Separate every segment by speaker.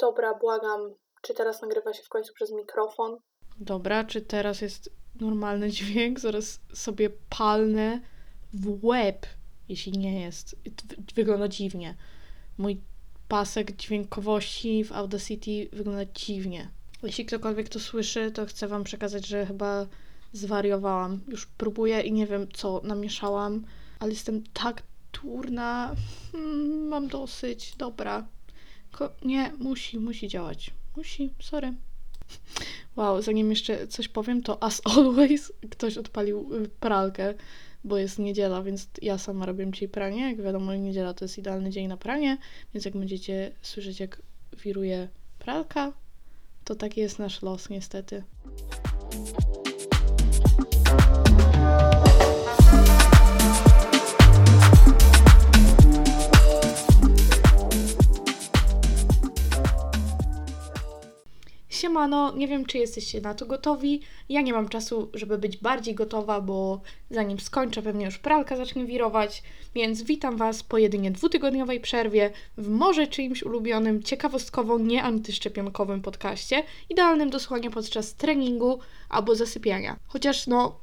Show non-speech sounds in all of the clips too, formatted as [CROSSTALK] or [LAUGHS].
Speaker 1: Dobra, błagam. Czy teraz nagrywa się w końcu przez mikrofon?
Speaker 2: Dobra, czy teraz jest normalny dźwięk? Zaraz sobie palnę w łeb, jeśli nie jest. Wygląda dziwnie. Mój pasek dźwiękowości w Audacity wygląda dziwnie. Jeśli ktokolwiek to słyszy, to chcę Wam przekazać, że chyba zwariowałam. Już próbuję i nie wiem, co namieszałam, ale jestem tak turna. Hmm, mam dosyć. Dobra. Ko nie, musi, musi działać. Musi, sorry. Wow, zanim jeszcze coś powiem, to as [LAUGHS] always ktoś odpalił y, pralkę, bo jest niedziela, więc ja sama robię dzisiaj pranie. Jak wiadomo, niedziela to jest idealny dzień na pranie, więc jak będziecie słyszeć, jak wiruje pralka, to taki jest nasz los, niestety. Siemano, nie wiem czy jesteście na to gotowi. Ja nie mam czasu, żeby być bardziej gotowa, bo zanim skończę, pewnie już pralka zacznie wirować, więc witam Was po jedynie dwutygodniowej przerwie w może czyimś ulubionym, ciekawostkowo nieantyszczepionkowym podcaście, idealnym do słuchania podczas treningu albo zasypiania. Chociaż no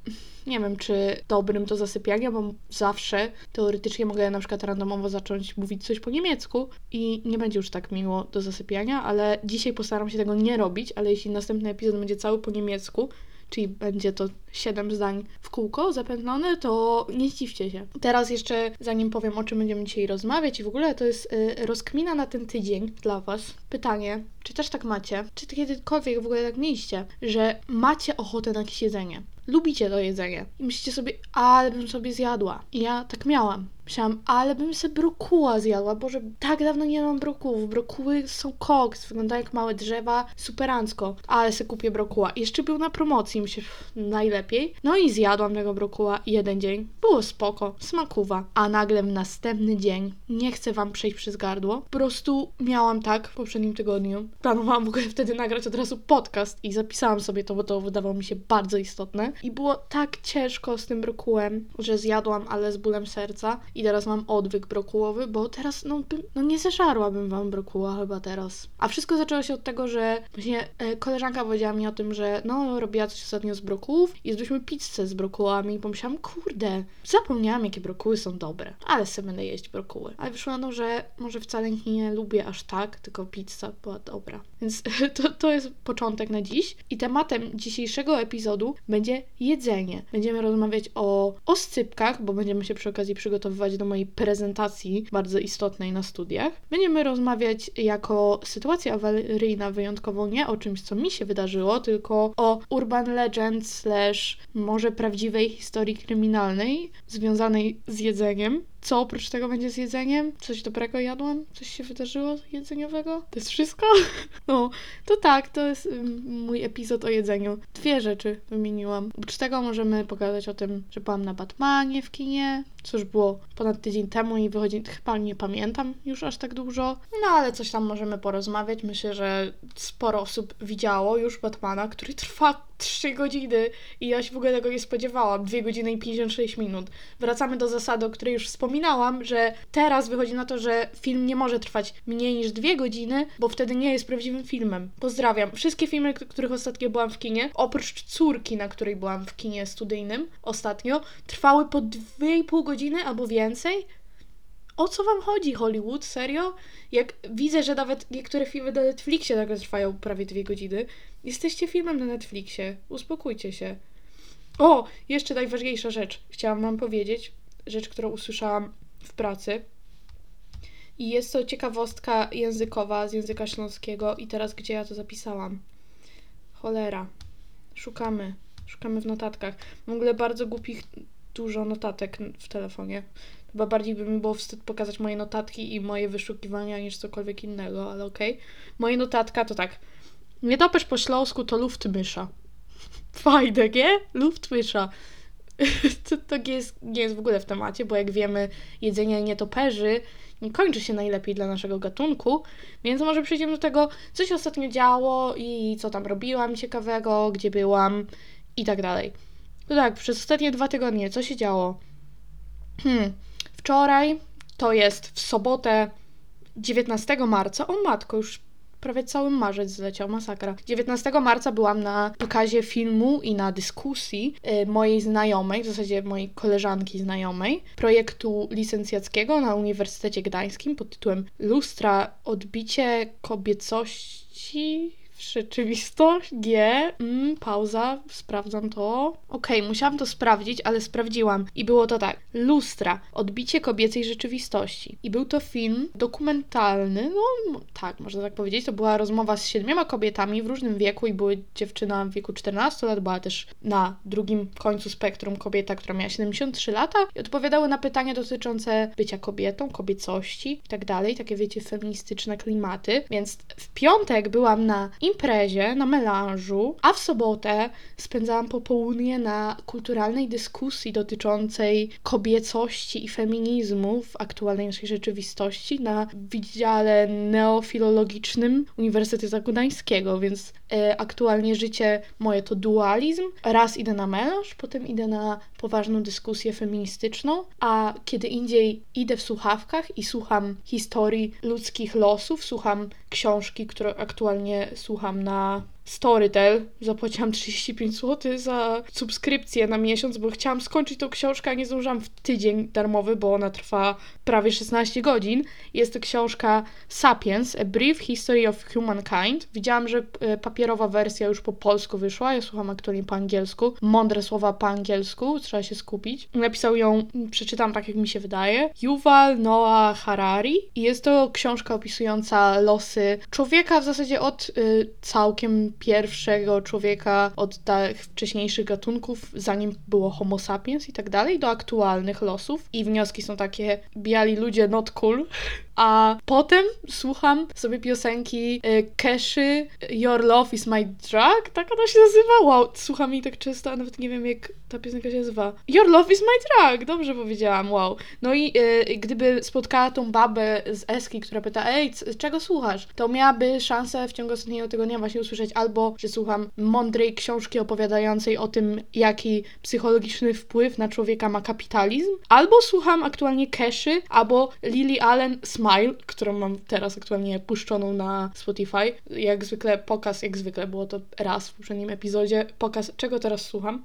Speaker 2: nie wiem, czy dobrym do zasypiania, bo zawsze teoretycznie mogę na przykład randomowo zacząć mówić coś po niemiecku i nie będzie już tak miło do zasypiania, ale dzisiaj postaram się tego nie robić, ale jeśli następny epizod będzie cały po niemiecku, czyli będzie to 7 zdań w kółko zapętlone, to nie zdziwcie się. Teraz jeszcze, zanim powiem, o czym będziemy dzisiaj rozmawiać i w ogóle to jest y, rozkmina na ten tydzień dla Was. Pytanie, czy też tak macie? Czy kiedykolwiek w ogóle tak mieliście, że macie ochotę na jakieś jedzenie? Lubicie to jedzenie. I myślicie sobie, ale bym sobie zjadła. I ja tak miałam. Myślałam, ale bym sobie brokuła zjadła. Boże, tak dawno nie mam brokułów. Brokuły są koks, wyglądają jak małe drzewa, superancko. Ale se kupię brokuła. Jeszcze był na promocji, myślę, najlepiej. No i zjadłam tego brokuła jeden dzień. Było spoko, smakuwa. A nagle w następny dzień, nie chcę wam przejść przez gardło, po prostu miałam tak w poprzednim tygodniu. Planowałam w ogóle wtedy nagrać od razu podcast i zapisałam sobie to, bo to wydawało mi się bardzo istotne. I było tak ciężko z tym brokułem, że zjadłam, ale z bólem serca i teraz mam odwyk brokułowy, bo teraz no, bym, no nie zeżarłabym wam brokuła chyba teraz. A wszystko zaczęło się od tego, że właśnie e, koleżanka powiedziała mi o tym, że no robiła coś ostatnio z brokułów i zjedliśmy pizzę z brokułami i pomyślałam, kurde, zapomniałam jakie brokuły są dobre, ale sobie będę jeść brokuły. Ale wyszło na to, że może wcale nie lubię aż tak, tylko pizza była dobra. Więc [LAUGHS] to, to jest początek na dziś i tematem dzisiejszego epizodu będzie jedzenie. Będziemy rozmawiać o oscypkach, bo będziemy się przy okazji przygotowywać do mojej prezentacji bardzo istotnej na studiach. Będziemy rozmawiać jako sytuacja awaryjna wyjątkowo nie o czymś, co mi się wydarzyło, tylko o urban legend slash może prawdziwej historii kryminalnej związanej z jedzeniem. Co oprócz tego będzie z jedzeniem? Coś dobrego jadłam? Coś się wydarzyło jedzeniowego? To jest wszystko? [LAUGHS] No, to tak, to jest mój epizod o jedzeniu. Dwie rzeczy wymieniłam. Oprócz tego możemy pogadać o tym, że byłam na Batmanie w kinie, co już było ponad tydzień temu i wychodzi, chyba nie pamiętam już aż tak dużo. No ale coś tam możemy porozmawiać. Myślę, że sporo osób widziało już Batmana, który trwa 3 godziny i ja się w ogóle tego nie spodziewałam. 2 godziny i 56 minut. Wracamy do zasady, o której już wspominałam, że teraz wychodzi na to, że film nie może trwać mniej niż 2 godziny, bo wtedy nie jest prawdziwym filmem. Pozdrawiam. Wszystkie filmy, których ostatnio byłam w kinie, oprócz córki, na której byłam w kinie studyjnym ostatnio, trwały po 2,5 godziny albo więcej o co wam chodzi, Hollywood? Serio? Jak widzę, że nawet niektóre filmy na Netflixie nagle trwają prawie dwie godziny. Jesteście filmem na Netflixie. Uspokójcie się. O, jeszcze najważniejsza rzecz. Chciałam wam powiedzieć. Rzecz, którą usłyszałam w pracy. I jest to ciekawostka językowa z języka śląskiego. I teraz gdzie ja to zapisałam? Cholera. Szukamy. Szukamy w notatkach. W ogóle bardzo głupich dużo notatek w telefonie. Chyba bardziej by mi było wstyd pokazać moje notatki i moje wyszukiwania niż cokolwiek innego, ale okej. Okay. Moje notatka to tak. Nie dopesz po śląsku to luftmysza. [LAUGHS] Fajne, nie? Luftmysza. [LAUGHS] to, to nie, jest, nie jest w ogóle w temacie, bo jak wiemy, jedzenie nietoperzy nie kończy się najlepiej dla naszego gatunku, więc może przejdziemy do tego, co się ostatnio działo i co tam robiłam ciekawego, gdzie byłam i tak dalej. No tak, przez ostatnie dwa tygodnie, co się działo? Hmm, wczoraj, to jest w sobotę 19 marca, o matko, już prawie cały marzec zleciał, masakra. 19 marca byłam na pokazie filmu i na dyskusji y, mojej znajomej, w zasadzie mojej koleżanki znajomej, projektu licencjackiego na Uniwersytecie Gdańskim pod tytułem Lustra odbicie kobiecości rzeczywistość? G. Mm, pauza, sprawdzam to. Okej, okay, musiałam to sprawdzić, ale sprawdziłam. I było to tak. Lustra. Odbicie kobiecej rzeczywistości. I był to film dokumentalny, no tak, można tak powiedzieć. To była rozmowa z siedmioma kobietami w różnym wieku i były dziewczyna w wieku 14 lat, była też na drugim końcu spektrum kobieta, która miała 73 lata i odpowiadały na pytania dotyczące bycia kobietą, kobiecości i tak dalej. Takie, wiecie, feministyczne klimaty. Więc w piątek byłam na imprezie, na melanżu, a w sobotę spędzałam popołudnie na kulturalnej dyskusji dotyczącej kobiecości i feminizmu w aktualnej naszej rzeczywistości na Wydziale Neofilologicznym Uniwersytetu Gdańskiego, więc aktualnie życie moje to dualizm. Raz idę na melanż, potem idę na poważną dyskusję feministyczną, a kiedy indziej idę w słuchawkach i słucham historii ludzkich losów, słucham książki, które aktualnie słucham na Storytel. Zapłaciłam 35 zł za subskrypcję na miesiąc, bo chciałam skończyć tą książkę, a nie zdążyłam w tydzień darmowy, bo ona trwa prawie 16 godzin. Jest to książka Sapiens, A Brief History of Humankind. Widziałam, że e, papierowa wersja już po polsku wyszła, ja słucham aktualnie po angielsku. Mądre słowa po angielsku, trzeba się skupić. Napisał ją, przeczytam tak jak mi się wydaje, Yuval Noah Harari i jest to książka opisująca losy człowieka w zasadzie od y, całkiem pierwszego człowieka od tych wcześniejszych gatunków, zanim było Homo sapiens i tak dalej, do aktualnych losów. I wnioski są takie: biali ludzie not cool. A potem słucham sobie piosenki y, Keszy Your Love is My Drug, tak ona się nazywa. Wow, słucham jej tak często, a nawet nie wiem jak ta piosenka się nazywa. Your Love is My Drug, dobrze powiedziałam, wow. No i y, gdyby spotkała tą babę z Eski, która pyta, ej, czego słuchasz? To miałaby szansę w ciągu ostatniego tygodnia właśnie usłyszeć albo, że słucham mądrej książki opowiadającej o tym, jaki psychologiczny wpływ na człowieka ma kapitalizm, albo słucham aktualnie Keszy, albo Lily Allen Smile, którą mam teraz aktualnie puszczoną na Spotify. Jak zwykle pokaz, jak zwykle było to raz w poprzednim epizodzie. Pokaz, czego teraz słucham?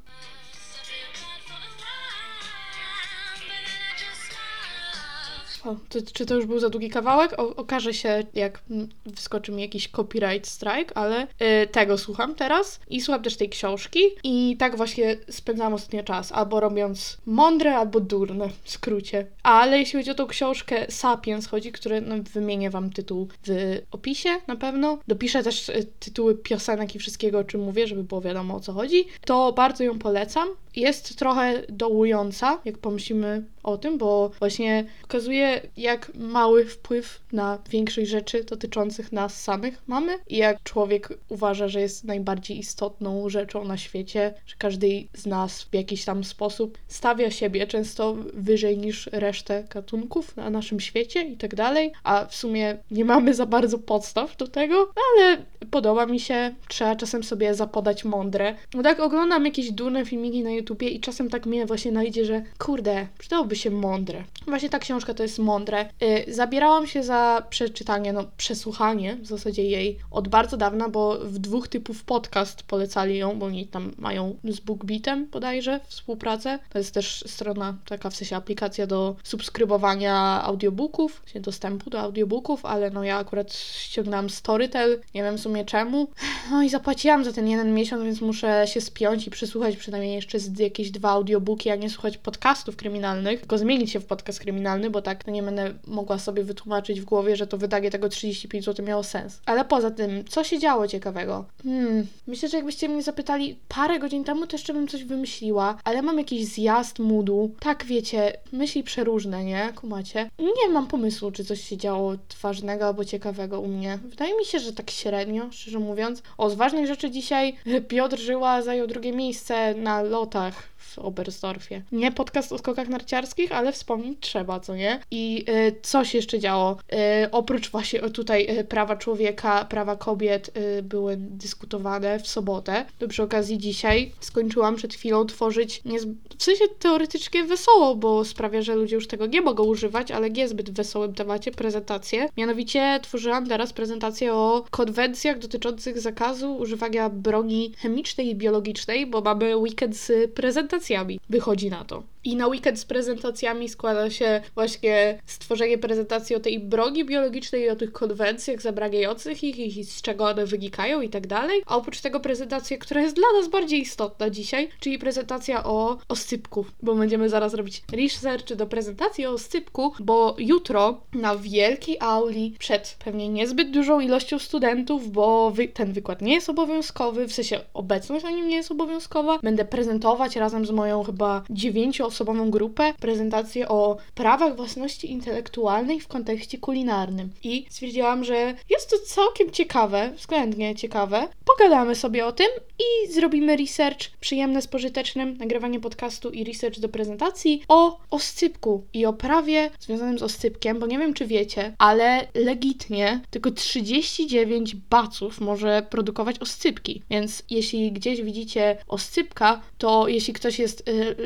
Speaker 2: O, to, czy to już był za długi kawałek? O, okaże się, jak wyskoczy mi jakiś copyright strike, ale y, tego słucham teraz i słucham też tej książki i tak właśnie spędzam ostatnio czas, albo robiąc mądre, albo durne, w skrócie. Ale jeśli chodzi o tą książkę Sapiens chodzi, który no, wymienię wam tytuł w opisie na pewno. Dopiszę też y, tytuły piosenek i wszystkiego, o czym mówię, żeby było wiadomo o co chodzi. To bardzo ją polecam. Jest trochę dołująca, jak pomyślimy o tym, bo właśnie pokazuje, jak mały wpływ na większość rzeczy dotyczących nas samych mamy i jak człowiek uważa, że jest najbardziej istotną rzeczą na świecie, że każdy z nas w jakiś tam sposób stawia siebie często wyżej niż resztę gatunków na naszym świecie i tak dalej, a w sumie nie mamy za bardzo podstaw do tego, ale podoba mi się, trzeba czasem sobie zapodać mądre. No tak oglądam jakieś durne filmiki na YouTubie i czasem tak mnie właśnie najdzie, że kurde, przydałoby się mądre. Właśnie ta książka to jest mądre. Yy, zabierałam się za przeczytanie, no przesłuchanie w zasadzie jej od bardzo dawna, bo w dwóch typów podcast polecali ją, bo oni tam mają z BookBeatem bodajże współpracę. To jest też strona, taka w sensie aplikacja do subskrybowania audiobooków, dostępu do audiobooków, ale no ja akurat ściągnęłam Storytel, nie wiem w sumie czemu. No i zapłaciłam za ten jeden miesiąc, więc muszę się spiąć i przesłuchać przynajmniej jeszcze jakieś dwa audiobooki, a nie słuchać podcastów kryminalnych, tylko zmienić się w podcast kryminalny, bo tak nie będę mogła sobie wytłumaczyć w głowie, że to wydanie tego 35 zł miało sens. Ale poza tym, co się działo ciekawego? Hmm, myślę, że jakbyście mnie zapytali parę godzin temu, to jeszcze bym coś wymyśliła, ale mam jakiś zjazd moodu. Tak, wiecie, myśli przeróżne, nie? Kumacie? Nie mam pomysłu, czy coś się działo ważnego albo ciekawego u mnie. Wydaje mi się, że tak średnio, szczerze mówiąc. O, z ważnych rzeczy dzisiaj Piotr Żyła zajął drugie miejsce na lotach w Oberstdorfie. Nie podcast o skokach narciarskich, ale wspomnieć trzeba, co nie? I y, co się jeszcze działo? Y, oprócz właśnie tutaj y, prawa człowieka, prawa kobiet były dyskutowane w sobotę, to przy okazji dzisiaj skończyłam przed chwilą tworzyć, nie, w sensie teoretycznie wesoło, bo sprawia, że ludzie już tego nie mogą używać, ale niezbyt wesołym temacie prezentację. Mianowicie tworzyłam teraz prezentację o konwencjach dotyczących zakazu używania broni chemicznej i biologicznej, bo mamy weekend z prezentacjami. Wychodzi na to. I na weekend z prezentacjami składa się właśnie stworzenie prezentacji o tej broni biologicznej i o tych konwencjach zabraniających ich i z czego one wynikają i tak dalej. A oprócz tego prezentacja, która jest dla nas bardziej istotna dzisiaj, czyli prezentacja o oscypku, bo będziemy zaraz robić research do prezentacji o oscypku, bo jutro na wielkiej auli przed pewnie niezbyt dużą ilością studentów, bo wy ten wykład nie jest obowiązkowy, w sensie obecność na nim nie jest obowiązkowa, będę prezentować razem z moją chyba dziewięciu osobową grupę prezentację o prawach własności intelektualnej w kontekście kulinarnym. I stwierdziłam, że jest to całkiem ciekawe, względnie ciekawe. Pogadamy sobie o tym i zrobimy research przyjemne z pożytecznym, nagrywanie podcastu i research do prezentacji o oscypku i o prawie związanym z oscypkiem, bo nie wiem czy wiecie, ale legitnie tylko 39 baców może produkować oscypki. Więc jeśli gdzieś widzicie oscypka, to jeśli ktoś jest y,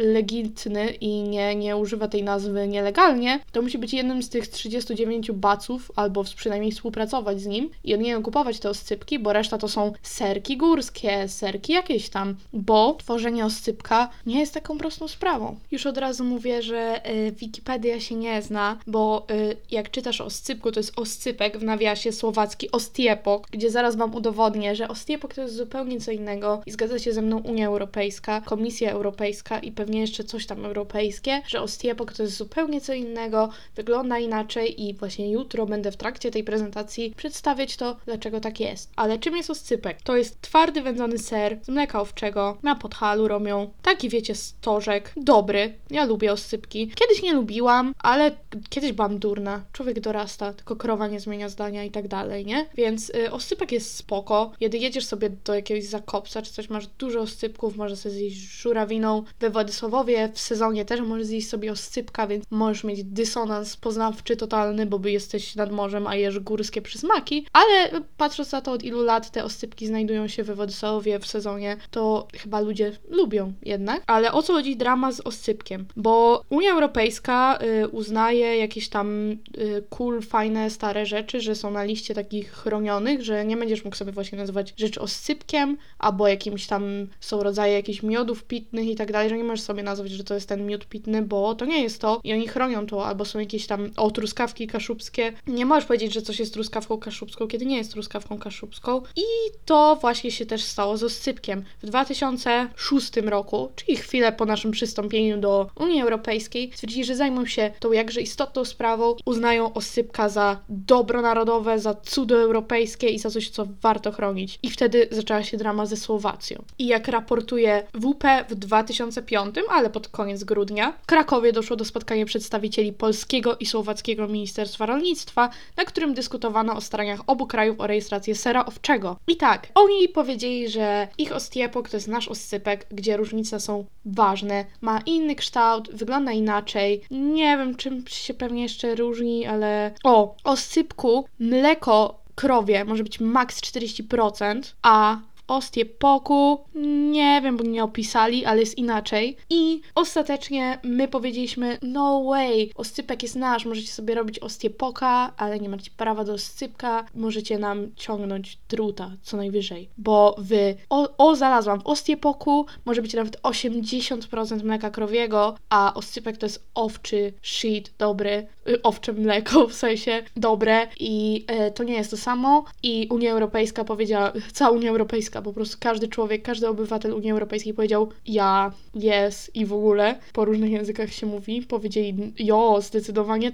Speaker 2: i nie, nie używa tej nazwy nielegalnie, to musi być jednym z tych 39 baców, albo przynajmniej współpracować z nim i od niego kupować te oscypki, bo reszta to są serki górskie, serki jakieś tam, bo tworzenie oscypka nie jest taką prostą sprawą. Już od razu mówię, że y, Wikipedia się nie zna, bo y, jak czytasz o oscypku, to jest oscypek w nawiasie słowacki ostiepok, gdzie zaraz Wam udowodnię, że ostiepok to jest zupełnie co innego i zgadza się ze mną Unia Europejska, Komisja Europejska i pewnie jeszcze coś tam europejskie, że ostiepok to jest zupełnie co innego, wygląda inaczej i właśnie jutro będę w trakcie tej prezentacji przedstawiać to, dlaczego tak jest. Ale czym jest oscypek? To jest twardy wędzony ser z mleka owczego, na podhalu robią, taki wiecie, stożek, dobry, ja lubię oscypki. Kiedyś nie lubiłam, ale kiedyś byłam durna, człowiek dorasta, tylko krowa nie zmienia zdania i tak dalej, nie? Więc y, oscypek jest spoko, kiedy jedziesz sobie do jakiegoś zakopca czy coś, masz dużo oscypków, możesz sobie zjeść żurawiną. We Władysławowie w sezonie też możesz zjeść sobie oscypka, więc możesz mieć dysonans poznawczy totalny, bo by jesteś nad morzem, a jesz górskie przysmaki, ale patrząc na to od ilu lat te oscypki znajdują się we Władysławowie w sezonie, to chyba ludzie lubią jednak. Ale o co chodzi drama z oscypkiem? Bo Unia Europejska y, uznaje jakieś tam y, cool, fajne, stare rzeczy, że są na liście takich chronionych, że nie będziesz mógł sobie właśnie nazywać rzeczy oscypkiem, albo jakimś tam są rodzaje jakichś miodów pitnych i tak dalej, że nie możesz sobie nazwać, że to jest ten miód pitny, bo to nie jest to i oni chronią to, albo są jakieś tam, o, truskawki kaszubskie. Nie możesz powiedzieć, że coś jest truskawką kaszubską, kiedy nie jest truskawką kaszubską. I to właśnie się też stało z oscypkiem. W 2006 roku, czyli chwilę po naszym przystąpieniu do Unii Europejskiej, stwierdzili, że zajmą się tą jakże istotną sprawą, uznają oscypka za dobro narodowe, za cudo europejskie i za coś, co warto chronić. I wtedy zaczęła się drama ze Słowacją. I jak raportuje WP w 2005, ale pod koniec grudnia, w Krakowie doszło do spotkania przedstawicieli polskiego i słowackiego Ministerstwa Rolnictwa, na którym dyskutowano o staraniach obu krajów o rejestrację sera owczego. I tak, oni powiedzieli, że ich ostiepok to jest nasz oscypek, gdzie różnice są ważne, ma inny kształt, wygląda inaczej. Nie wiem, czym się pewnie jeszcze różni, ale o, oscypku mleko krowie może być maks 40%, a ostiepoku, nie wiem, bo nie opisali, ale jest inaczej. I ostatecznie my powiedzieliśmy, no way, oscypek jest nasz, możecie sobie robić ostiepoka, ale nie macie prawa do oscypka, możecie nam ciągnąć druta, co najwyżej. Bo w, o, o znalazłam, w ostiepoku może być nawet 80% mleka krowiego, a oscypek to jest owczy shit, dobry, y, owcze mleko, w sensie dobre. I e, to nie jest to samo. I Unia Europejska powiedziała, cała Unia Europejska, po prostu każdy człowiek, każdy obywatel Unii Europejskiej powiedział ja, yes i w ogóle, po różnych językach się mówi, powiedzieli jo, zdecydowanie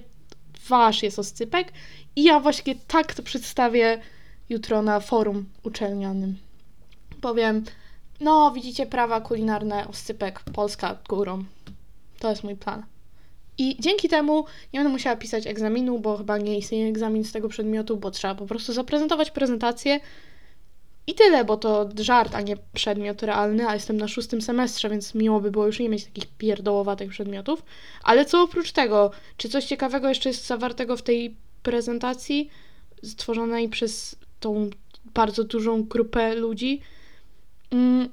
Speaker 2: wasz jest oscypek i ja właśnie tak to przedstawię jutro na forum uczelnianym. Powiem, no widzicie prawa kulinarne, oscypek, Polska górą. To jest mój plan. I dzięki temu nie będę musiała pisać egzaminu, bo chyba nie istnieje egzamin z tego przedmiotu, bo trzeba po prostu zaprezentować prezentację I tyle, bo to żart, a nie przedmiot realny, a jestem na szóstym semestrze, więc miło by było już nie mieć takich pierdołowatych przedmiotów. Ale co oprócz tego? Czy coś ciekawego jeszcze jest zawartego w tej prezentacji stworzonej przez tą bardzo dużą grupę ludzi? Hmm,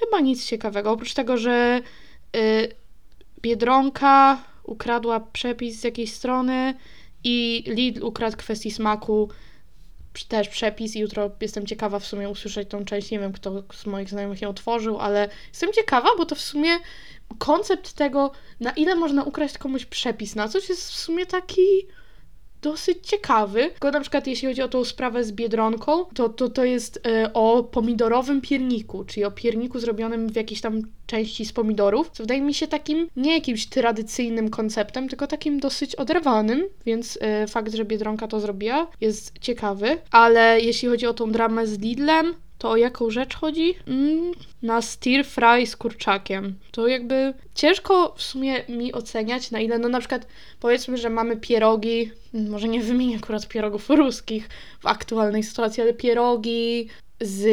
Speaker 2: chyba nic ciekawego. Oprócz tego, że y, Biedronka ukradła przepis z jakiejś strony i Lidl ukradł kwestii smaku też przepis jutro jestem ciekawa w sumie usłyszeć tą część. Nie wiem, kto z moich znajomych ją otworzył, ale jestem ciekawa, bo to w sumie koncept tego, na ile można ukraść komuś przepis na coś, jest w sumie taki dosyć ciekawy. Tylko na przykład jeśli chodzi o tą sprawę z Biedronką, to to, to jest y, o pomidorowym pierniku, czyli o pierniku zrobionym w jakiejś tam części z pomidorów, co wydaje mi się takim nie jakimś tradycyjnym konceptem, tylko takim dosyć oderwanym, więc y, fakt, że Biedronka to zrobiła jest ciekawy, ale jeśli chodzi o tą dramę z Lidlem, to o jaką rzecz chodzi? Mm, na stir fry z kurczakiem. To jakby ciężko w sumie mi oceniać, na ile, no na przykład powiedzmy, że mamy pierogi, mm, może nie wymienię akurat pierogów ruskich w aktualnej sytuacji, ale pierogi z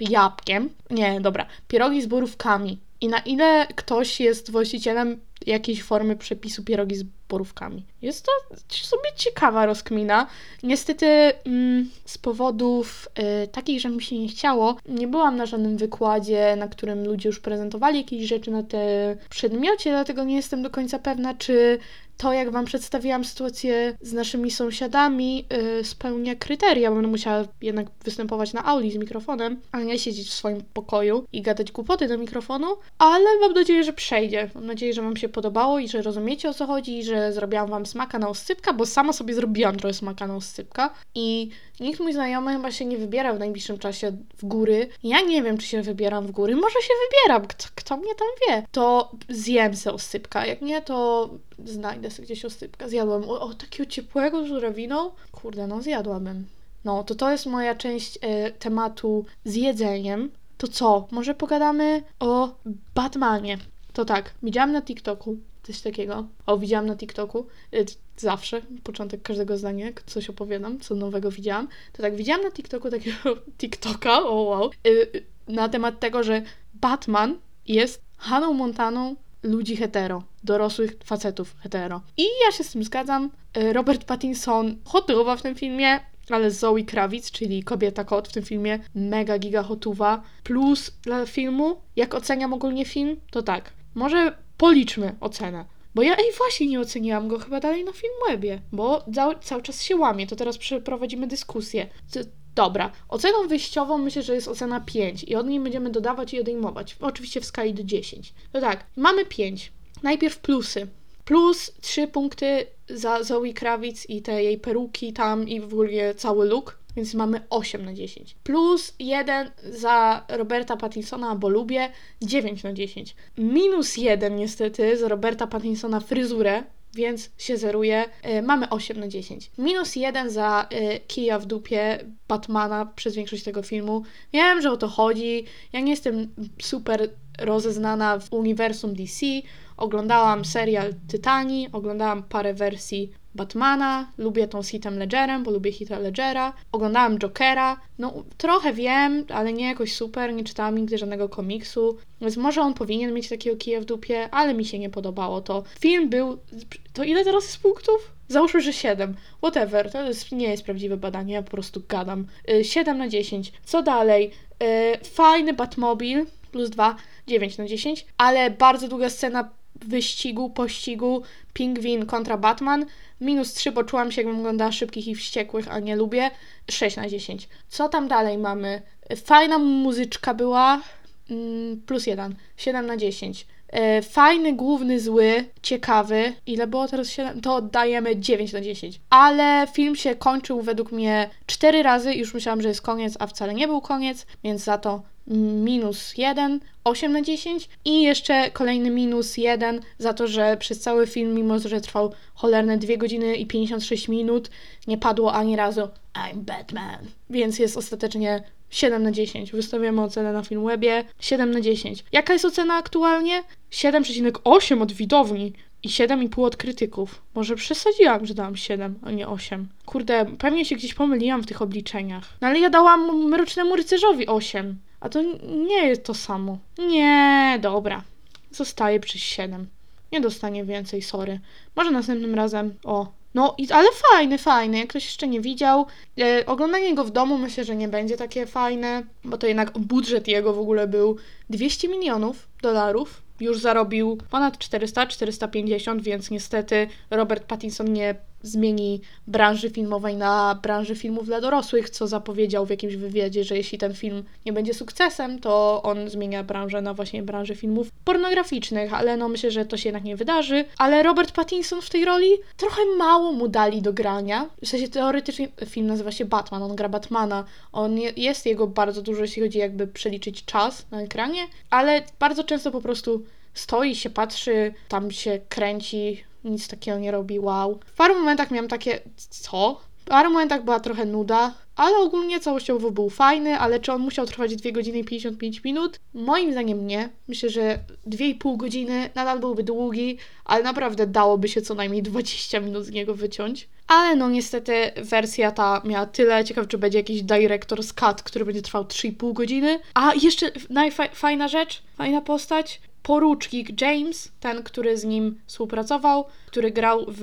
Speaker 2: jabłkiem. Nie, dobra. Pierogi z borówkami. I na ile ktoś jest właścicielem jakiejś formy przepisu pierogi z borówkami. Jest to sobie ciekawa rozkmina. Niestety mm, z powodów y, takich, że mi się nie chciało, nie byłam na żadnym wykładzie, na którym ludzie już prezentowali jakieś rzeczy na te przedmiocie, dlatego nie jestem do końca pewna, czy to, jak Wam przedstawiłam sytuację z naszymi sąsiadami, yy, spełnia kryteria. Będę musiała jednak występować na auli z mikrofonem, a nie siedzieć w swoim pokoju i gadać głupoty do mikrofonu, ale mam nadzieję, że przejdzie. Mam nadzieję, że Wam się podobało i że rozumiecie o co chodzi i że zrobiłam Wam smaka na oscypka, bo sama sobie zrobiłam trochę smaka na oscypka i nikt mój znajomy chyba się nie wybiera w najbliższym czasie w góry. Ja nie wiem, czy się wybieram w góry. Może się wybieram, kto, kto mnie tam wie. To zjem se oscypka. Jak nie, to znajdę sobie gdzieś oscypka. Zjadłam. O, o takiego ciepłego żurawiną? Kurde, no zjadłabym. No, to to jest moja część e, tematu z jedzeniem. To co? Może pogadamy o Batmanie. To tak, widziałam na TikToku coś takiego. O, widziałam na TikToku. E, zawsze, początek każdego zdania, jak coś opowiadam, co nowego widziałam. To tak, widziałam na TikToku takiego [LAUGHS] TikToka, o wow, e, na temat tego, że Batman jest Haną Montaną ludzi hetero, dorosłych facetów hetero. I ja się z tym zgadzam. E, Robert Pattinson hotuwa w tym filmie, ale Zoe Kravitz, czyli kobieta kot w tym filmie, mega giga hotuwa. Plus dla filmu, jak oceniam ogólnie film, to tak. Może policzmy ocenę. Bo ja, ej, właśnie nie oceniłam go chyba dalej na Filmwebie, bo cały, cały czas się łamie, to teraz przeprowadzimy dyskusję. Dobra, oceną wyjściową myślę, że jest ocena 5 i od niej będziemy dodawać i odejmować. Oczywiście w skali do 10. To tak, mamy 5. Najpierw plusy. Plus 3 punkty za Zoe Kravitz i te jej peruki tam i w ogóle cały look, więc mamy 8 na 10. Plus 1 za Roberta Pattinsona, bo lubię, 9 na 10. Minus 1 niestety za Roberta Pattinsona fryzurę, więc się zeruje. Y, mamy 8 na 10. Minus 1 za y, kija w dupie Batmana przez większość tego filmu. Wiem, że o to chodzi. Ja nie jestem super rozeznana w uniwersum DC. Oglądałam serial Tytani, oglądałam parę wersji Batmana, lubię tą z Heath'em Ledgerem, bo lubię Heath'a Ledgera. Oglądałam Jokera, no trochę wiem, ale nie jakoś super, nie czytałam nigdy żadnego komiksu, więc może on powinien mieć takiego kija w dupie, ale mi się nie podobało to. Film był... To ile teraz jest punktów? Załóżmy, że 7. Whatever, to jest, nie jest prawdziwe badanie, ja po prostu gadam. 7 y, na 10. Co dalej? Y, fajny Batmobil, plus 2, 9 na 10, ale bardzo długa scena wyścigu, pościgu Pingwin kontra Batman. Minus 3, bo czułam się, jakbym oglądała szybkich i wściekłych, a nie lubię. 6 na 10. Co tam dalej mamy? Fajna muzyczka była. Mm, plus 1. 7 na 10. E, fajny, główny, zły, ciekawy. Ile było teraz 7? To oddajemy 9 na 10. Ale film się kończył według mnie 4 razy. Już myślałam, że jest koniec, a wcale nie był koniec, więc za to minus 1, 8 na 10 i jeszcze kolejny minus 1 za to, że przez cały film, mimo że trwał cholerne 2 godziny i 56 minut, nie padło ani razu I'm Batman. Więc jest ostatecznie 7 na 10. Wystawiamy ocenę na Filmwebie 7 na 10. Jaka jest ocena aktualnie? 7,8 od widowni. I 7,5 od krytyków. Może przesadziłam, że dałam 7, a nie 8. Kurde, pewnie się gdzieś pomyliłam w tych obliczeniach. No ale ja dałam Mrocznemu Rycerzowi 8. A to nie jest to samo. Nie, dobra. Zostaje przy 7. Nie dostanie więcej, sorry. Może następnym razem. O. No, ale fajny, fajny. Jak ktoś jeszcze nie widział, e, oglądanie go w domu myślę, że nie będzie takie fajne, bo to jednak budżet jego w ogóle był 200 milionów dolarów. Już zarobił ponad 400, 450, więc niestety Robert Pattinson nie zmieni branży filmowej na branży filmów dla dorosłych, co zapowiedział w jakimś wywiadzie, że jeśli ten film nie będzie sukcesem, to on zmienia branżę na właśnie branżę filmów pornograficznych, ale no myślę, że to się jednak nie wydarzy. Ale Robert Pattinson w tej roli trochę mało mu dali do grania. W sensie teoretycznie film nazywa się Batman, on gra Batmana. On jest jego bardzo dużo, jeśli chodzi jakby przeliczyć czas na ekranie, ale bardzo często po prostu stoi się, patrzy, tam się kręci, nic takiego nie robi, wow. W paru momentach miałam takie, co? W paru momentach była trochę nuda, ale ogólnie całościowo był fajny, ale czy on musiał trwać 2 godziny i 55 minut? Moim zdaniem nie. Myślę, że 2,5 godziny nadal byłby długi, ale naprawdę dałoby się co najmniej 20 minut z niego wyciąć. Ale no niestety wersja ta miała tyle. Ciekaw, czy będzie jakiś director's cut, który będzie trwał 3,5 godziny. A jeszcze najfajna rzecz, fajna postać porucznik James, ten, który z nim współpracował, który grał w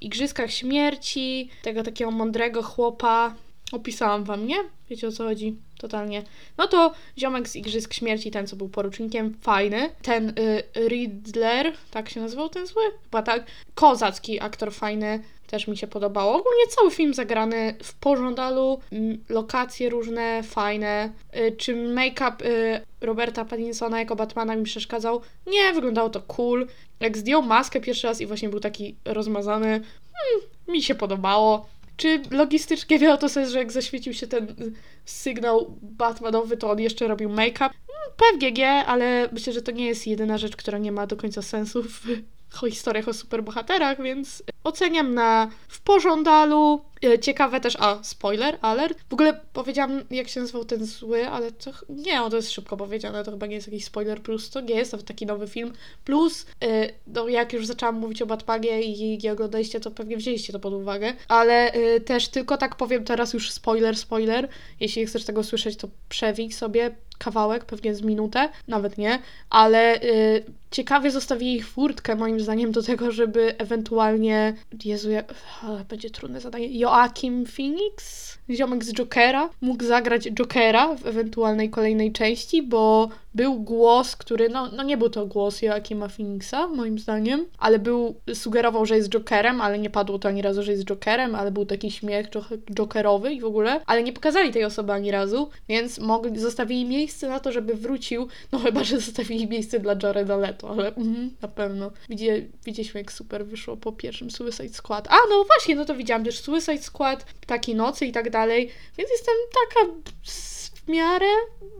Speaker 2: Igrzyskach Śmierci, tego takiego mądrego chłopa. Opisałam wam, nie? Wiecie o co chodzi? Totalnie. No to ziomek z Igrzysk Śmierci, ten co był porucznikiem, fajny. Ten y, Riddler, tak się nazywał ten zły? Chyba tak. Kozacki aktor fajny też mi się podobało. Ogólnie cały film zagrany w pożądalu, lokacje różne, fajne. Y, czy make-up y, Roberta Pattinsona jako Batmana mi przeszkadzał? Nie, wyglądało to cool. Jak zdjął maskę pierwszy raz i właśnie był taki rozmazany, hmm, mi się podobało. Czy logistycznie [LAUGHS] miało to sens, że jak zaświecił się ten sygnał Batmanowy, to on jeszcze robił make-up? Hmm, nie, ale myślę, że to nie jest jedyna rzecz, która nie ma do końca sensu w historiach o superbohaterach, więc oceniam na w pożądalu. E, ciekawe też, a spoiler, alert. W ogóle powiedziałam, jak się nazywał ten zły, ale to nie, to jest szybko powiedziane, to chyba nie jest jakiś spoiler plus, to nie jest to taki nowy film. Plus, yy, no jak już zaczęłam mówić o Batmanie i nie oglądaliście, to pewnie wzięliście to pod uwagę, ale yy, też tylko tak powiem teraz już spoiler, spoiler. Jeśli chcesz tego słyszeć, to przewij sobie kawałek, pewnie z minutę, nawet nie, ale yy, ciekawie zostawili furtkę moim zdaniem do tego, żeby ewentualnie, Jezu, ja, będzie trudne zadanie, Joachim Phoenix, ziomek z Jokera, mógł zagrać Jokera w ewentualnej kolejnej części, bo był głos, który, no, no nie był to głos Joachima Phoenixa, moim zdaniem, ale był, sugerował, że jest Jokerem, ale nie padło to ani razu, że jest Jokerem, ale był taki śmiech Jokerowy i w ogóle, ale nie pokazali tej osoby ani razu, więc mogli, zostawili miejsce na to, żeby wrócił, no chyba, że zostawili miejsce dla Jareda Leto, ale mm, na pewno. Widzie, widzieliśmy, jak super wyszło po pierwszym Suicide Squad. A, no właśnie, no to widziałam też Suicide Squad, Ptaki Nocy i tak dalej, więc jestem taka w miarę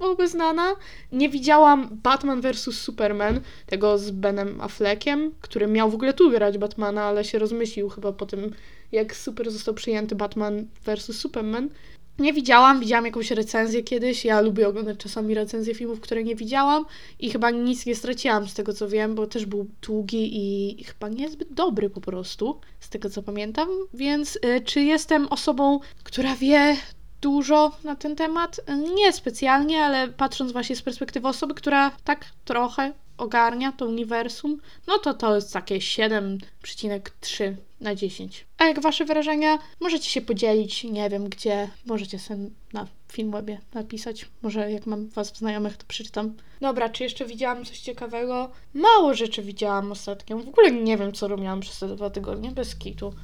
Speaker 2: obeznana. Nie widziałam Batman vs. Superman, tego z Benem Affleckiem, który miał w ogóle tu grać Batmana, ale się rozmyślił chyba po tym, jak super został przyjęty Batman vs. Superman. Nie widziałam, widziałam jakąś recenzję kiedyś. Ja lubię oglądać czasami recenzje filmów, które nie widziałam i chyba nic nie straciłam z tego co wiem, bo też był długi i chyba niezbyt dobry po prostu, z tego co pamiętam. Więc y, czy jestem osobą, która wie dużo na ten temat? Nie specjalnie, ale patrząc właśnie z perspektywy osoby, która tak trochę ogarnia to uniwersum, no to to jest takie 7,3 na 10. A jak wasze wrażenia? Możecie się podzielić, nie wiem gdzie, możecie sobie na Filmwebie napisać. Może jak mam was w znajomych, to przeczytam. Dobra, czy jeszcze widziałam coś ciekawego? Mało rzeczy widziałam ostatnio. W ogóle nie wiem, co robiłam przez te dwa tygodnie, bez kitu.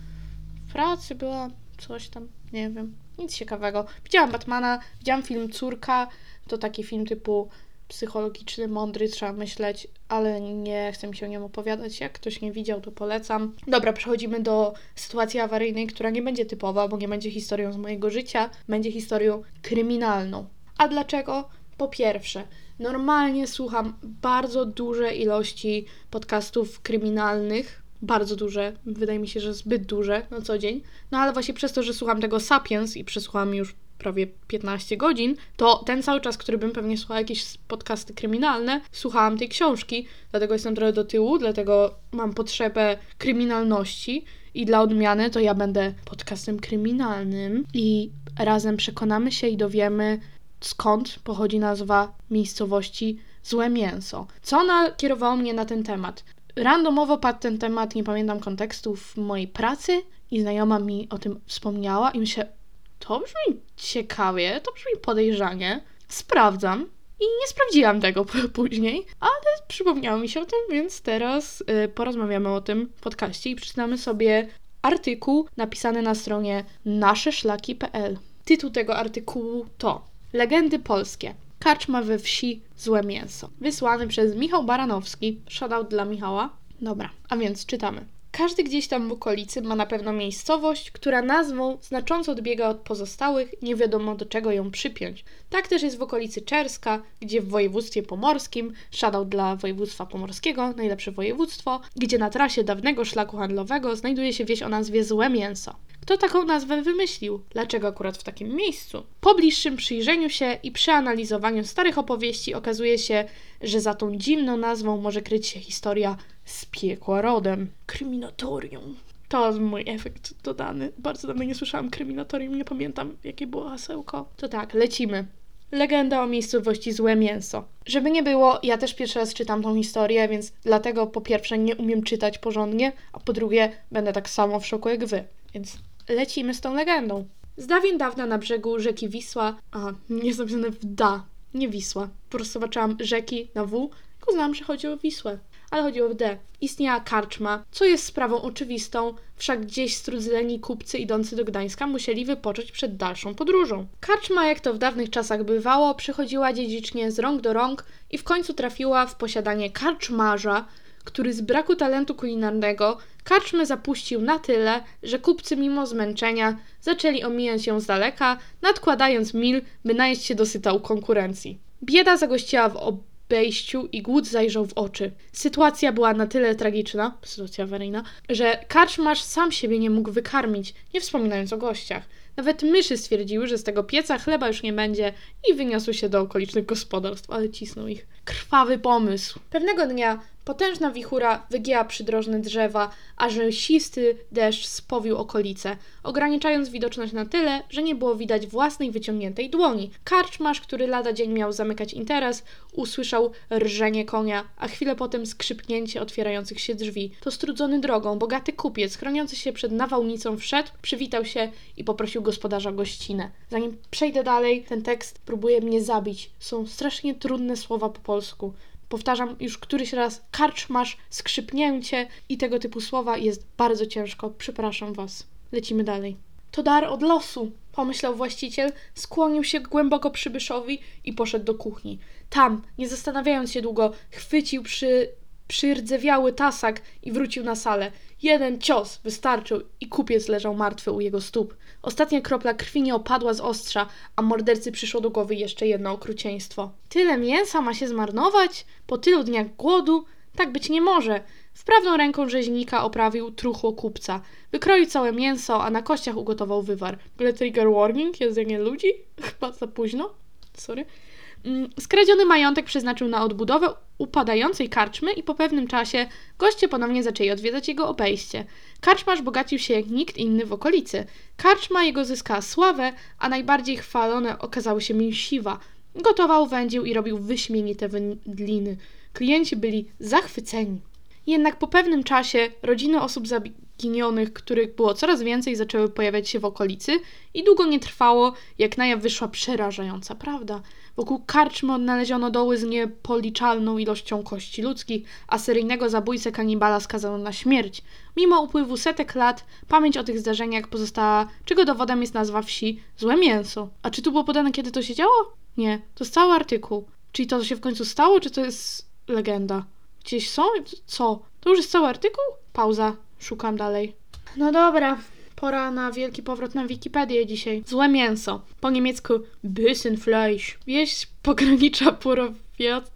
Speaker 2: W pracy była coś tam, nie wiem. Nic ciekawego. Widziałam Batmana, widziałam film Córka. To taki film typu psychologiczny, mądry, trzeba myśleć, ale nie chcę mi się o nim opowiadać. Jak ktoś nie widział, to polecam. Dobra, przechodzimy do sytuacji awaryjnej, która nie będzie typowa, bo nie będzie historią z mojego życia, będzie historią kryminalną. A dlaczego? Po pierwsze, normalnie słucham bardzo duże ilości podcastów kryminalnych, bardzo duże, wydaje mi się, że zbyt duże na co dzień. No ale właśnie przez to, że słucham tego Sapiens i przesłuchałam już prawie 15 godzin, to ten cały czas, który bym pewnie słuchała jakieś podcasty kryminalne, słuchałam tej książki, dlatego jestem trochę do tyłu, dlatego mam potrzebę kryminalności i dla odmiany to ja będę podcastem kryminalnym i razem przekonamy się i dowiemy skąd pochodzi nazwa miejscowości Złe Mięso. Co nakierowało mnie na ten temat? Randomowo padł ten temat, nie pamiętam kontekstów mojej pracy i znajoma mi o tym wspomniała i myślę, to brzmi ciekawie, to brzmi podejrzanie. Sprawdzam. I nie sprawdziłam tego później, ale przypomniało mi się o tym, więc teraz y, porozmawiamy o tym w podcaście i przeczytamy sobie artykuł napisany na stronie naszeszlaki.pl. Tytuł tego artykułu to Legendy polskie. Karczma we wsi Złe Mięso. Wysłany przez Michał Baranowski. Shoutout dla Michała. Dobra, a więc czytamy. Każdy gdzieś tam w okolicy ma na pewno miejscowość, która nazwą znacząco odbiega od pozostałych, nie wiadomo do czego ją przypiąć. Tak też jest w okolicy Czerska, gdzie w województwie pomorskim, shoutout dla województwa pomorskiego, najlepsze województwo, gdzie na trasie dawnego szlaku handlowego znajduje się wieś o nazwie Złe Mięso. Kto taką nazwę wymyślił? Dlaczego akurat w takim miejscu? Po bliższym przyjrzeniu się i przeanalizowaniu starych opowieści okazuje się, że za tą dziwną nazwą może kryć się historia z piekła rodem. Kryminatorium. To jest mój efekt dodany. Bardzo dawno nie słyszałam kryminatorium, nie pamiętam jakie było hasełko. To tak, lecimy. Legenda o miejscowości Złe Mięso. Żeby nie było, ja też pierwszy raz czytam tą historię, więc dlatego po pierwsze nie umiem czytać porządnie, a po drugie będę tak samo w szoku jak wy. Więc lecimy z tą legendą. Z dawien dawna na brzegu rzeki Wisła, a nie jest napisane w da, nie Wisła. Po prostu zobaczyłam rzeki na W, tylko znam, że chodzi o Wisłę ale chodziło o D. Istniała karczma, co jest sprawą oczywistą, wszak gdzieś strudzeni kupcy idący do Gdańska musieli wypocząć przed dalszą podróżą. Karczma, jak to w dawnych czasach bywało, przychodziła dziedzicznie z rąk do rąk i w końcu trafiła w posiadanie karczmarza, który z braku talentu kulinarnego karczmę zapuścił na tyle, że kupcy mimo zmęczenia zaczęli omijać ją z daleka, nadkładając mil, by najeść się dosyta u konkurencji. Bieda zagościła w obejściu i głód zajrzał w oczy. Sytuacja była na tyle tragiczna, sytuacja awaryjna, że karczmarz sam siebie nie mógł wykarmić, nie wspominając o gościach. Nawet myszy stwierdziły, że z tego pieca chleba już nie będzie i wyniosły się do okolicznych gospodarstw, ale cisnął ich. Krwawy pomysł. Pewnego dnia Potężna wichura wygięła przydrożne drzewa, a rzęsisty deszcz spowił okolice, ograniczając widoczność na tyle, że nie było widać własnej wyciągniętej dłoni. Karczmarz, który lada dzień miał zamykać interes, usłyszał rżenie konia, a chwilę potem skrzypnięcie otwierających się drzwi. To strudzony drogą, bogaty kupiec, chroniący się przed nawałnicą wszedł, przywitał się i poprosił gospodarza gościnę. Zanim przejdę dalej, ten tekst próbuje mnie zabić. Są strasznie trudne słowa po polsku. Powtarzam już któryś raz, karczmasz, skrzypnięcie i tego typu słowa jest bardzo ciężko. Przepraszam Was. Lecimy dalej. To dar od losu, pomyślał właściciel, skłonił się głęboko przybyszowi i poszedł do kuchni. Tam, nie zastanawiając się długo, chwycił przy przyrdzewiały tasak i wrócił na salę. Jeden cios wystarczył i kupiec leżał martwy u jego stóp. Ostatnia kropla krwi nie opadła z ostrza, a mordercy przyszło do głowy jeszcze jedno okrucieństwo. Tyle mięsa ma się zmarnować? Po tylu dniach głodu? Tak być nie może. Wprawną ręką rzeźnika oprawił truchło kupca. Wykroił całe mięso, a na kościach ugotował wywar. W trigger warning, jedzenie ludzi? [LAUGHS] Chyba za późno. Sorry. Mm, skradziony majątek przeznaczył na odbudowę upadającej karczmy i po pewnym czasie goście ponownie zaczęli odwiedzać jego obejście. Karczmarz bogacił się jak nikt inny w okolicy. Karczma jego zyskała sławę, a najbardziej chwalone okazały się mięsiwa. Gotował, wędził i robił wyśmienite wędliny. Klienci byli zachwyceni. Jednak po pewnym czasie rodziny osób zaginionych, których było coraz więcej, zaczęły pojawiać się w okolicy i długo nie trwało, jak na jaw wyszła przerażająca prawda. Wokół karczmy odnaleziono doły z niepoliczalną ilością kości ludzkich, a seryjnego zabójcę kanibala skazano na śmierć. Mimo upływu setek lat, pamięć o tych zdarzeniach pozostała, czego dowodem jest nazwa wsi Złe Mięso. A czy tu było podane, kiedy to się działo? Nie, to jest cały artykuł. Czyli to się w końcu stało, czy to jest legenda? Gdzieś są? Co? To już jest cały artykuł? Pauza. Szukam dalej. No dobra, pora na wielki powrót na Wikipedię dzisiaj. Złe mięso. Po niemiecku Büsenfleisch. Wieś pogranicza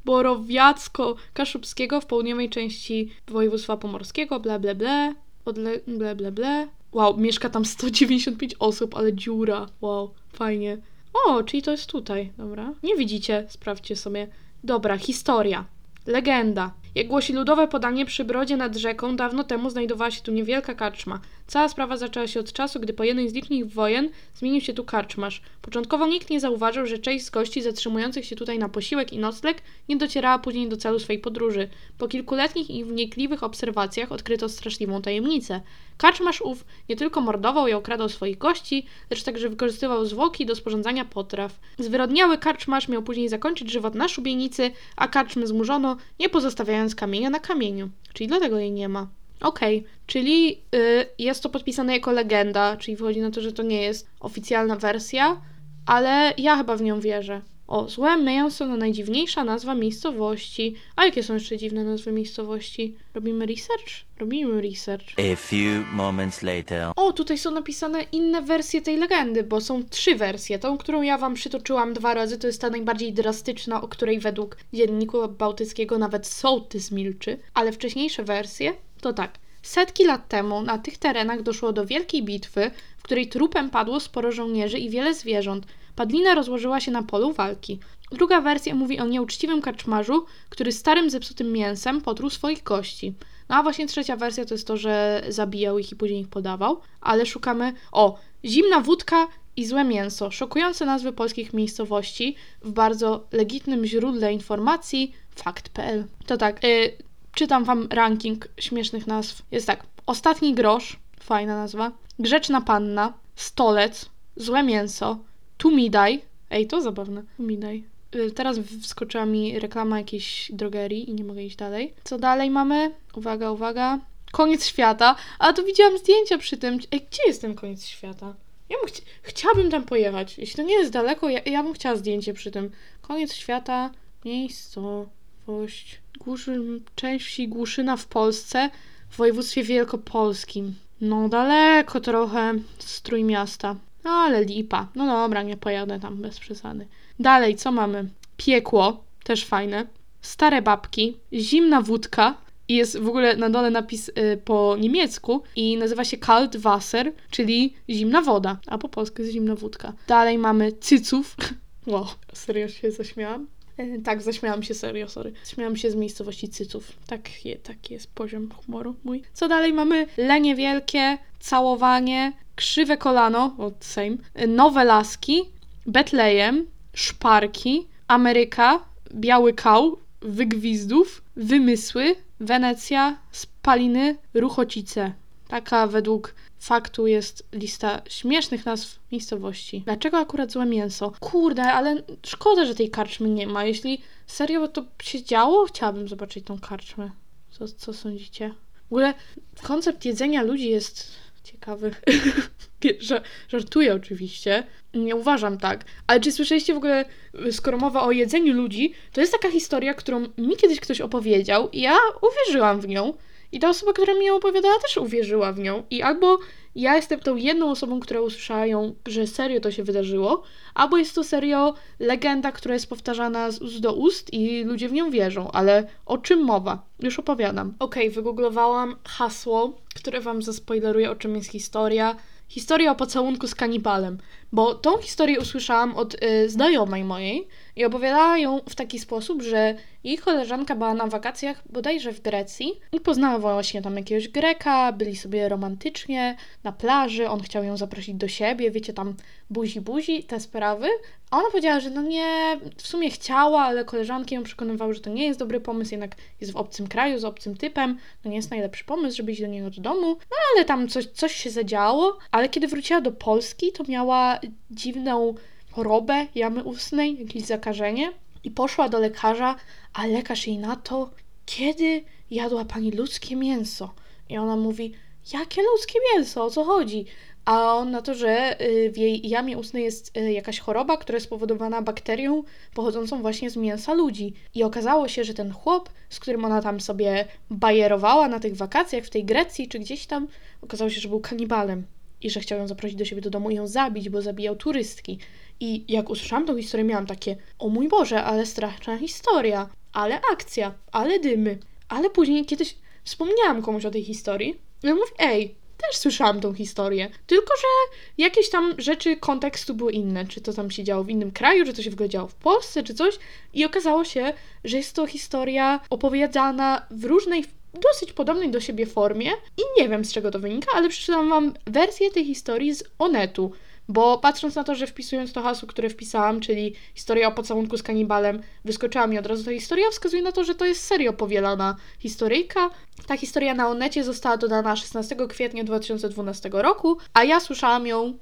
Speaker 2: borowiacko-kaszubskiego w południowej części województwa pomorskiego, bla bla bla. Odle... bla bla bla. Wow, mieszka tam 195 osób, ale dziura. Wow, fajnie. O, czyli to jest tutaj, dobra. Nie widzicie, sprawdźcie sobie. Dobra, historia. Legenda. Jak głosi ludowe podanie, przy brodzie nad rzeką dawno temu znajdowała się tu niewielka karczma. Cała sprawa zaczęła się od czasu, gdy po jednej z licznych wojen zmienił się tu karczmarz. Początkowo nikt nie zauważył, że część z gości zatrzymujących się tutaj na posiłek i nocleg nie docierała później do celu swej podróży. Po kilkuletnich i wnikliwych obserwacjach odkryto straszliwą tajemnicę. Karczmarz ów nie tylko mordował i okradał swoich gości, lecz także wykorzystywał zwłoki do sporządzania potraw. Zwyrodniały karczmarz miał później zakończyć żywot na szubienicy, a karczmy zmurzono, nie pozostawiając kamienia na kamieniu. Czyli dlatego jej nie ma. Okej, czyli y, jest to podpisane jako legenda, czyli wychodzi na to, że to nie jest oficjalna wersja, ale ja chyba w nią wierzę. O, złe mięso to najdziwniejsza nazwa miejscowości. A jakie są jeszcze dziwne nazwy miejscowości? Robimy research? Robimy research.
Speaker 3: A few moments later.
Speaker 2: O, tutaj są napisane inne wersje tej legendy, bo są trzy wersje. Tą, którą ja wam przytoczyłam dwa razy, to jest ta najbardziej drastyczna, o której według dzienniku bałtyckiego nawet sołtys milczy. Ale wcześniejsze wersje to tak. Setki lat temu na tych terenach doszło do wielkiej bitwy, w której trupem padło sporo żołnierzy i wiele zwierząt. Padlina rozłożyła się na polu walki. Druga wersja mówi o nieuczciwym karczmarzu, który starym zepsutym mięsem potruł swoich gości. No a właśnie trzecia wersja to jest to, że zabijał ich i później ich podawał. Ale szukamy. O, zimna wódka i złe mięso. Szokujące nazwy polskich miejscowości w bardzo legitnym źródle informacji fakt.pl. To tak, y, czytam wam ranking śmiesznych nazw. Jest tak: Ostatni grosz, fajna nazwa. Grzeczna panna, stolec, złe mięso, tumidaj. Ej, to zabawne. Tumidaj. Y, Teraz wskoczyła mi reklama jakiejś drogerii i nie mogę iść dalej. Co dalej mamy? Uwaga, uwaga. Koniec świata. A tu widziałam zdjęcia przy tym. Ej, gdzie jest ten koniec świata? Ja bym chci- chciałabym tam pojechać. Jeśli to nie jest daleko, ja, ja bym chciała zdjęcie przy tym. Koniec świata, miejscowość, Głuszy, część wsi Głuszyna w Polsce, w województwie wielkopolskim. No daleko trochę z Trójmiasta. No ale lipa. No dobra, nie pojadę tam bez przesady. Dalej, co mamy? Piekło, też fajne. Stare babki, zimna wódka. I jest w ogóle na dole napis y, po niemiecku i nazywa się Kalt Wasser, czyli zimna woda, a po polsku jest zimna wódka. Dalej mamy cyców. [LAUGHS] Wow, serio się zaśmiałam? E, Tak, zaśmiałam się serio, sorry. Śmiałam się z miejscowości Cyców. Tak, je, taki jest poziom humoru mój. Co dalej mamy? Lenie wielkie, całowanie, krzywe kolano, od same, nowe laski, Betlejem, szparki, Ameryka, biały kał, wygwizdów, wymysły, Wenecja, spaliny, ruchocice. Taka według faktu jest lista śmiesznych nazw miejscowości. Dlaczego akurat złe mięso? Kurde, ale szkoda, że tej karczmy nie ma. Jeśli serio to się działo, chciałabym zobaczyć tą karczmę. Co, co sądzicie? W ogóle koncept jedzenia ludzi jest ciekawy. [LAUGHS] żartuję oczywiście. Nie uważam tak. Ale czy słyszeliście w ogóle, skoro mowa o jedzeniu ludzi, to jest taka historia, którą mi kiedyś ktoś opowiedział i ja uwierzyłam w nią. I ta osoba, która mi ją opowiadała, też uwierzyła w nią. I albo ja jestem tą jedną osobą, która usłyszała ją, że serio to się wydarzyło, albo jest to serio legenda, która jest powtarzana z ust do ust i ludzie w nią wierzą. Ale o czym mowa? Już opowiadam. Okej, wygooglowałam hasło, które wam zaspoileruje, o czym jest historia. Historia o pocałunku z kanibalem. Bo tą historię usłyszałam od y, znajomej mojej i opowiadała ją w taki sposób, że jej koleżanka była na wakacjach bodajże w Grecji i poznała właśnie tam jakiegoś Greka, byli sobie romantycznie na plaży, on chciał ją zaprosić do siebie, wiecie, tam buzi buzi, te sprawy. A ona powiedziała, że no nie, w sumie chciała, ale koleżanki ją przekonywały, że to nie jest dobry pomysł, jednak jest w obcym kraju, z obcym typem, to nie jest najlepszy pomysł, żeby iść do niego do domu. No ale tam coś, coś się zadziało, ale kiedy wróciła do Polski, to miała dziwną chorobę jamy ustnej, jakieś zakażenie i poszła do lekarza, a lekarz jej na to, kiedy jadła pani ludzkie mięso? I ona mówi, jakie ludzkie mięso, o co chodzi? A on na to, że y, w jej jamie ustnej jest y, jakaś choroba, która jest spowodowana bakterią pochodzącą właśnie z mięsa ludzi. I okazało się, że ten chłop, z którym ona tam sobie bajerowała na tych wakacjach w tej Grecji czy gdzieś tam, okazało się, że był kanibalem i że chciał ją zaprosić do siebie do domu i ją zabić, bo zabijał turystki. I jak usłyszałam tą historię, miałam takie, o mój Boże, ale straszna historia, ale akcja, ale dymy. Ale później kiedyś wspomniałam komuś o tej historii i on mówi, ej, też słyszałam tą historię. Tylko, że jakieś tam rzeczy kontekstu były inne. Czy to tam się działo w innym kraju, czy to się w ogóle działo w Polsce, czy coś. I okazało się, że jest to historia opowiadana w różnej, dosyć podobnej do siebie formie. I nie wiem z czego to wynika, ale przeczytam wam wersję tej historii z Onetu. Bo patrząc na to, że wpisując to hasło, które wpisałam, czyli historia o pocałunku z kanibalem, wyskoczyła mi od razu ta historia, wskazuje na to, że to jest serio powielana historyjka. Ta historia na Onecie została dodana 16 kwietnia 2012 roku, a ja słyszałam ją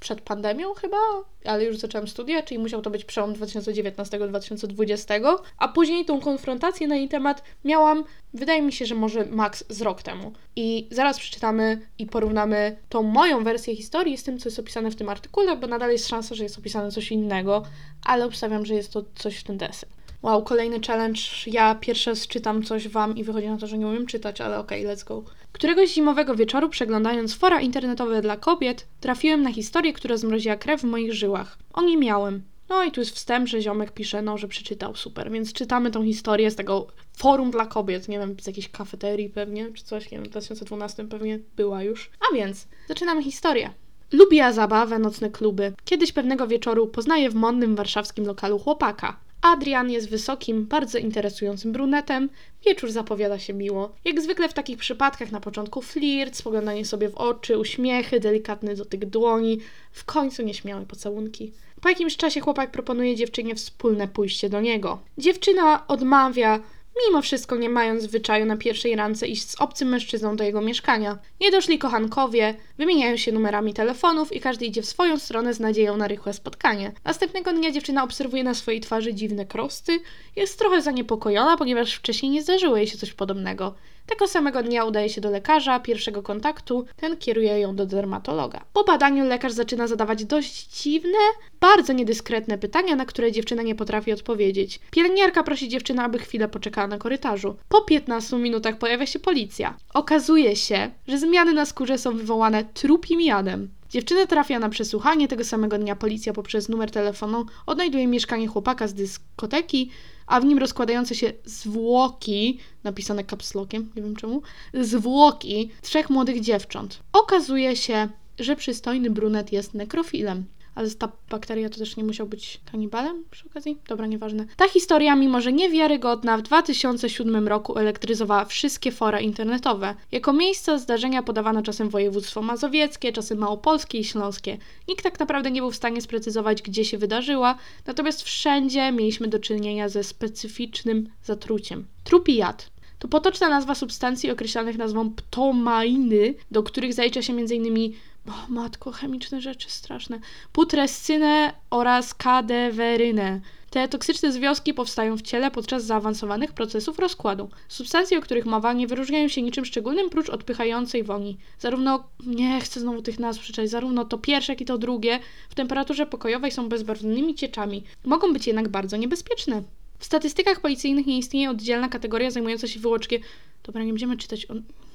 Speaker 2: przed pandemią chyba, ale już zaczęłam studia, czyli musiał to być przełom 2019-2020, a później tą konfrontację na jej temat miałam, wydaje mi się, że może maks z rok temu. I zaraz przeczytamy i porównamy tą moją wersję historii z tym, co jest opisane w tym artykule, bo nadal jest szansa, że jest opisane coś innego, ale obstawiam, że jest to coś w ten deseń. Wow, kolejny challenge. Ja pierwszy raz czytam coś wam i wychodzi na to, że nie umiem czytać, ale okej, okay, let's go. Któregoś zimowego wieczoru, przeglądając fora internetowe dla kobiet, trafiłem na historię, która zmroziła krew w moich żyłach. O nie miałem. No i tu jest wstęp, że ziomek pisze, no, że przeczytał, super. Więc czytamy tą historię z tego forum dla kobiet, nie wiem, z jakiejś kafeterii pewnie, czy coś, nie wiem, w 2012 pewnie była już. A więc, zaczynamy historię. Lubiła zabawę, nocne kluby. Kiedyś pewnego wieczoru poznaje w modnym warszawskim lokalu chłopaka. Adrian jest wysokim, bardzo interesującym brunetem. Wieczór zapowiada się miło. Jak zwykle w takich przypadkach na początku flirt, spoglądanie sobie w oczy, uśmiechy, delikatny dotyk dłoni, w końcu nieśmiałe pocałunki. Po jakimś czasie chłopak proponuje dziewczynie wspólne pójście do niego. Dziewczyna odmawia, mimo wszystko nie mając zwyczaju na pierwszej rance iść z obcym mężczyzną do jego mieszkania. Niedoszli kochankowie wymieniają się numerami telefonów i każdy idzie w swoją stronę z nadzieją na rychłe spotkanie. Następnego dnia dziewczyna obserwuje na swojej twarzy dziwne krosty, jest trochę zaniepokojona, ponieważ wcześniej nie zdarzyło jej się coś podobnego. Tego samego dnia udaje się do lekarza pierwszego kontaktu, ten kieruje ją do dermatologa. Po badaniu lekarz zaczyna zadawać dość dziwne, bardzo niedyskretne pytania, na które dziewczyna nie potrafi odpowiedzieć. Pielęgniarka prosi dziewczynę, aby chwilę poczekała na korytarzu. Po 15 minutach pojawia się policja. Okazuje się, że zmiany na skórze są wywołane trupim jadem. Dziewczyna trafia na przesłuchanie. Tego samego dnia policja poprzez numer telefonu odnajduje mieszkanie chłopaka z dyskoteki, a w nim rozkładające się zwłoki, napisane kapslokiem, nie wiem czemu, zwłoki trzech młodych dziewcząt. Okazuje się, że przystojny brunet jest nekrofilem ale ta bakteria to też nie musiał być kanibalem przy okazji? Dobra, nieważne. Ta historia, mimo że niewiarygodna, w 2007 roku elektryzowała wszystkie fora internetowe. Jako miejsce zdarzenia podawano czasem województwo mazowieckie, czasem małopolskie i śląskie. Nikt tak naprawdę nie był w stanie sprecyzować, gdzie się wydarzyła, natomiast wszędzie mieliśmy do czynienia ze specyficznym zatruciem. Trupi jad. To potoczna nazwa substancji określanych nazwą ptomainy, do których zalicza się m.in o matko, chemiczne rzeczy straszne. Putrescynę oraz kadewerynę. Te toksyczne związki powstają w ciele podczas zaawansowanych procesów rozkładu. Substancje, o których mowa, nie wyróżniają się niczym szczególnym prócz odpychającej woni. Zarówno, nie chcę znowu tych nazw przeczytać, zarówno to pierwsze, jak i to drugie w temperaturze pokojowej są bezbarwnymi cieczami. Mogą być jednak bardzo niebezpieczne. W statystykach policyjnych nie istnieje oddzielna kategoria zajmująca się wyłącznie... Dobra, nie będziemy czytać o,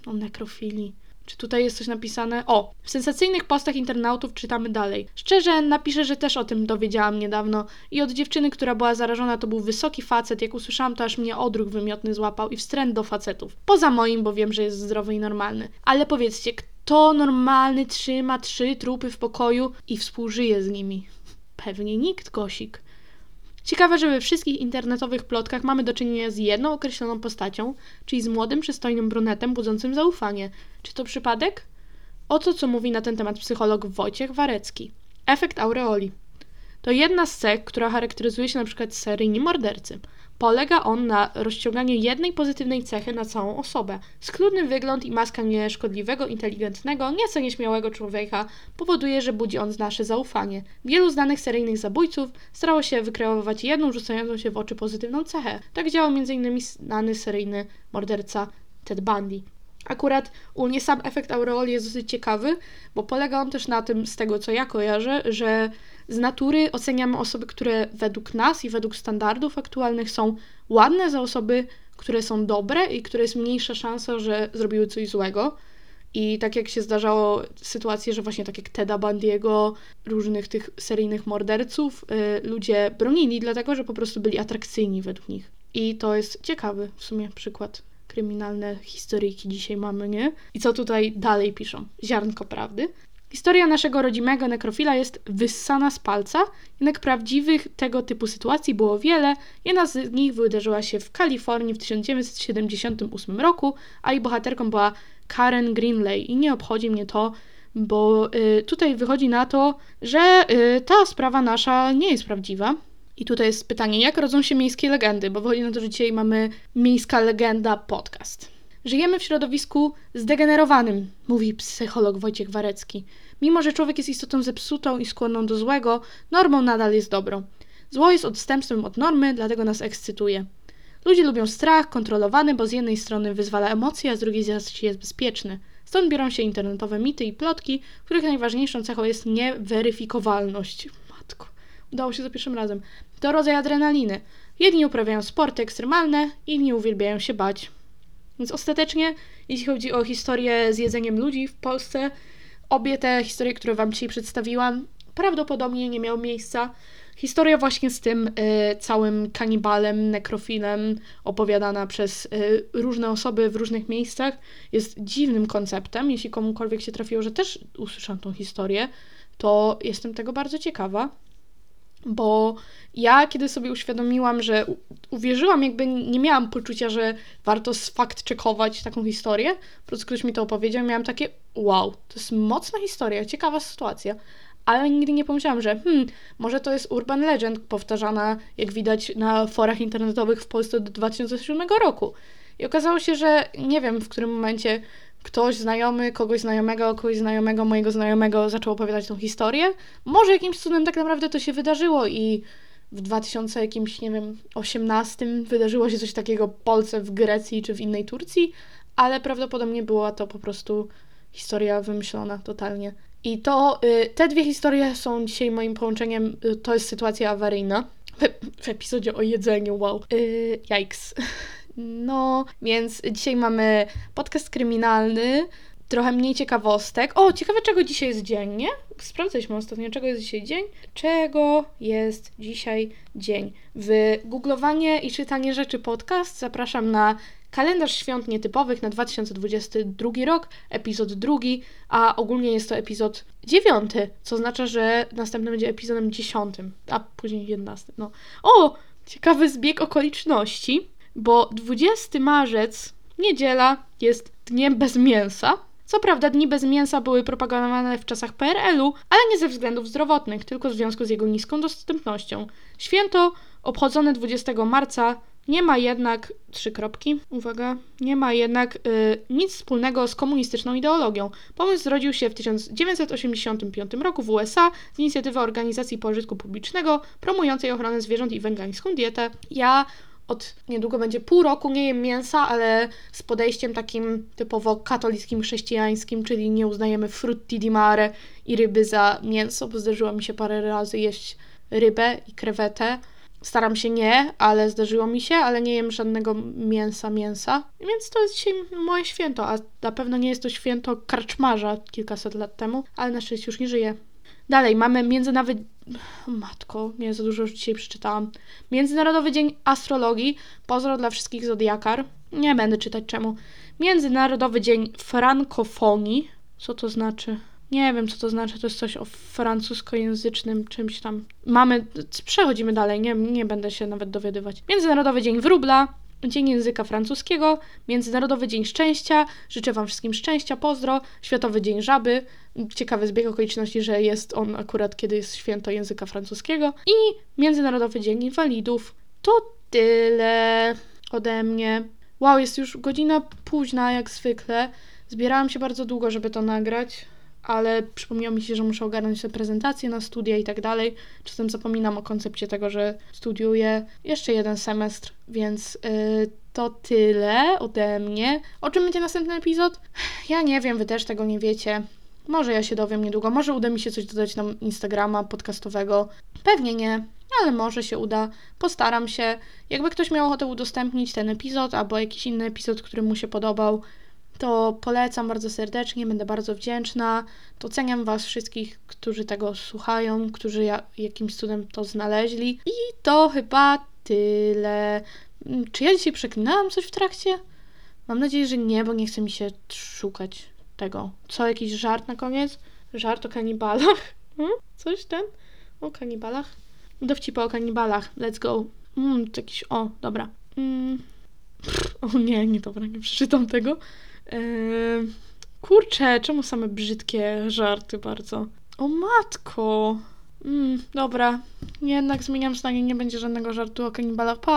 Speaker 2: o nekrofilii. Czy tutaj jest coś napisane? O, w sensacyjnych postach internautów czytamy dalej. Szczerze, napiszę, że też o tym dowiedziałam niedawno i od dziewczyny, która była zarażona, to był wysoki facet. Jak usłyszałam, to aż mnie odruch wymiotny złapał i wstręt do facetów. Poza moim, bo wiem, że jest zdrowy i normalny. Ale powiedzcie, kto normalny trzyma trzy trupy w pokoju i współżyje z nimi? Pewnie nikt, Gosik. Ciekawe, że we wszystkich internetowych plotkach mamy do czynienia z jedną określoną postacią, czyli z młodym, przystojnym brunetem budzącym zaufanie. Czy to przypadek? Oto co mówi na ten temat psycholog Wojciech Warecki. Efekt aureoli. To jedna z cech, która charakteryzuje się przykład seryjni mordercy. Polega on na rozciąganiu jednej pozytywnej cechy na całą osobę. Skludny wygląd i maska nieszkodliwego, inteligentnego, nieco nieśmiałego człowieka powoduje, że budzi on nasze zaufanie. Wielu znanych seryjnych zabójców starało się wykreować jedną rzucającą się w oczy pozytywną cechę. Tak działał m.in. znany seryjny morderca Ted Bundy. Akurat u mnie sam efekt aureoli jest dosyć ciekawy, bo polega on też na tym, z tego co ja kojarzę, że z natury oceniamy osoby, które według nas i według standardów aktualnych są ładne za osoby, które są dobre i które jest mniejsza szansa, że zrobiły coś złego. I tak jak się zdarzało sytuacje, że właśnie tak jak Teda Bandiego, różnych tych seryjnych morderców, yy, ludzie bronili, dlatego że po prostu byli atrakcyjni według nich. I to jest ciekawy w sumie przykład kryminalne historyjki dzisiaj mamy, nie? I co tutaj dalej piszą? Ziarnko prawdy. Historia naszego rodzimego nekrofila jest wyssana z palca, jednak prawdziwych tego typu sytuacji było wiele. Jedna z nich wydarzyła się w Kalifornii w 1978 roku, a jej bohaterką była Karen Greenley. I nie obchodzi mnie to, bo y, tutaj wychodzi na to, że y, ta sprawa nasza nie jest prawdziwa. I tutaj jest pytanie, jak rodzą się miejskie legendy, bo wychodzi na to, że dzisiaj mamy Miejska Legenda podcast. Żyjemy w środowisku zdegenerowanym, mówi psycholog Wojciech Warecki. Mimo, że człowiek jest istotą zepsutą i skłonną do złego, normą nadal jest dobrą. Zło jest odstępstwem od normy, dlatego nas ekscytuje. Ludzie lubią strach kontrolowany, bo z jednej strony wyzwala emocje, a z drugiej zaś jest bezpieczny. Stąd biorą się internetowe mity i plotki, których najważniejszą cechą jest nieweryfikowalność. Matko, udało się za pierwszym razem. To rodzaj adrenaliny. Jedni uprawiają sporty ekstremalne, inni uwielbiają się bać. Więc ostatecznie, jeśli chodzi o historię z jedzeniem ludzi w Polsce, obie te historie, które Wam dzisiaj przedstawiłam, prawdopodobnie nie miały miejsca. Historia właśnie z tym y, całym kanibalem, nekrofilem, opowiadana przez y, różne osoby w różnych miejscach, jest dziwnym konceptem. Jeśli komukolwiek się trafiło, że też usłyszałam tą historię, to jestem tego bardzo ciekawa bo ja kiedy sobie uświadomiłam, że uwierzyłam, jakby nie miałam poczucia, że warto fakt czekować taką historię, po prostu ktoś mi to opowiedział, miałam takie wow, to jest mocna historia, ciekawa sytuacja. Ale nigdy nie pomyślałam, że hmm, może to jest urban legend powtarzana, jak widać na forach internetowych w Polsce do 2007 roku. I okazało się, że nie wiem w którym momencie ktoś znajomy, kogoś znajomego, kogoś znajomego, mojego znajomego zaczął opowiadać tą historię. Może jakimś cudem tak naprawdę to się wydarzyło i w 2000 jakimś, nie wiem, 18 wydarzyło się coś takiego Polsce, w Grecji czy w innej Turcji, ale prawdopodobnie była to po prostu historia wymyślona totalnie. I to, y, te dwie historie są dzisiaj moim połączeniem, y, to jest sytuacja awaryjna. W, w epizodzie o jedzeniu, wow. Y, yikes. [LAUGHS] No, więc dzisiaj mamy podcast kryminalny, trochę mniej ciekawostek. O, ciekawe czego dzisiaj jest dzień, nie? Sprawdzaliśmy ostatnio, czego jest dzisiaj dzień. Czego jest dzisiaj dzień? W googlowanie i czytanie rzeczy podcast zapraszam na kalendarz świąt nietypowych na 2022 rok, epizod drugi, a ogólnie jest to epizod dziewiąty, co oznacza, że następny będzie epizodem dziesiątym, a później jedenasty. No. O, ciekawy zbieg okoliczności bo 20 marzec, niedziela, jest dniem bez mięsa. Co prawda, dni bez mięsa były propagowane w czasach PRL-u, ale nie ze względów zdrowotnych, tylko w związku z jego niską dostępnością. Święto obchodzone 20 marca nie ma jednak, trzy kropki, uwaga, nie ma jednak y, nic wspólnego z komunistyczną ideologią. Pomysł zrodził się w 1985 roku w USA z inicjatywy organizacji pożytku publicznego promującej ochronę zwierząt i wegańską dietę. Ja od niedługo będzie pół roku nie jem mięsa, ale z podejściem takim typowo katolickim, chrześcijańskim, czyli nie uznajemy frutti di mare i ryby za mięso, bo zdarzyło mi się parę razy jeść rybę i krewetę. Staram się nie, ale zdarzyło mi się, ale nie jem żadnego mięsa, mięsa. Więc to jest dzisiaj moje święto, a na pewno nie jest to święto karczmarza kilkaset lat temu, ale na szczęście już nie żyje. Dalej, mamy międzynarodowy... Matko, nie za dużo już dzisiaj przeczytałam. Międzynarodowy Dzień Astrologii. Pozdro dla wszystkich zodiakar. Nie będę czytać czemu. Międzynarodowy Dzień Frankofonii. Co to znaczy? Nie wiem, co to znaczy. To jest coś o francuskojęzycznym czymś tam. Mamy... Przechodzimy dalej. Nie, nie będę się nawet dowiadywać. Międzynarodowy Dzień Wróbla. Dzień Języka Francuskiego, Międzynarodowy Dzień Szczęścia, życzę Wam wszystkim szczęścia, pozdro, Światowy Dzień Żaby, ciekawy zbieg okoliczności, że jest on akurat kiedy jest święto języka francuskiego i Międzynarodowy Dzień Inwalidów. To tyle ode mnie. Wow, jest już godzina późna jak zwykle. Zbierałam się bardzo długo, żeby to nagrać, ale przypomniało mi się, że muszę ogarnąć te prezentacje na studia i tak dalej. Czasem zapominam o koncepcie tego, że studiuję jeszcze jeden semestr, więc yy, to tyle ode mnie. O czym będzie następny epizod? Ja nie wiem, wy też tego nie wiecie. Może ja się dowiem niedługo, może uda mi się coś dodać na Instagrama podcastowego. Pewnie nie, ale może się uda. Postaram się. Jakby ktoś miał ochotę udostępnić ten epizod albo jakiś inny epizod, który mu się podobał, to polecam bardzo serdecznie, będę bardzo wdzięczna. Doceniam Was wszystkich, którzy tego słuchają, którzy ja, jakimś cudem to znaleźli. I to chyba tyle. Mm, Czy ja dzisiaj przeklinałam coś w trakcie? Mam nadzieję, że nie, bo nie chce mi się szukać tego. Co, jakiś żart na koniec? Żart o kanibalach? [LAUGHS] Hmm? Coś ten? O kanibalach? Dowcipy o kanibalach. Let's go. Mm, to jakiś... O, dobra. Mm. [LAUGHS] O nie, nie, dobra, nie przeczytam tego. Eee, kurczę, czemu same brzydkie żarty bardzo? O matko! Mm, dobra, jednak zmieniam zdanie, nie będzie żadnego żartu o kanibalach. Pa!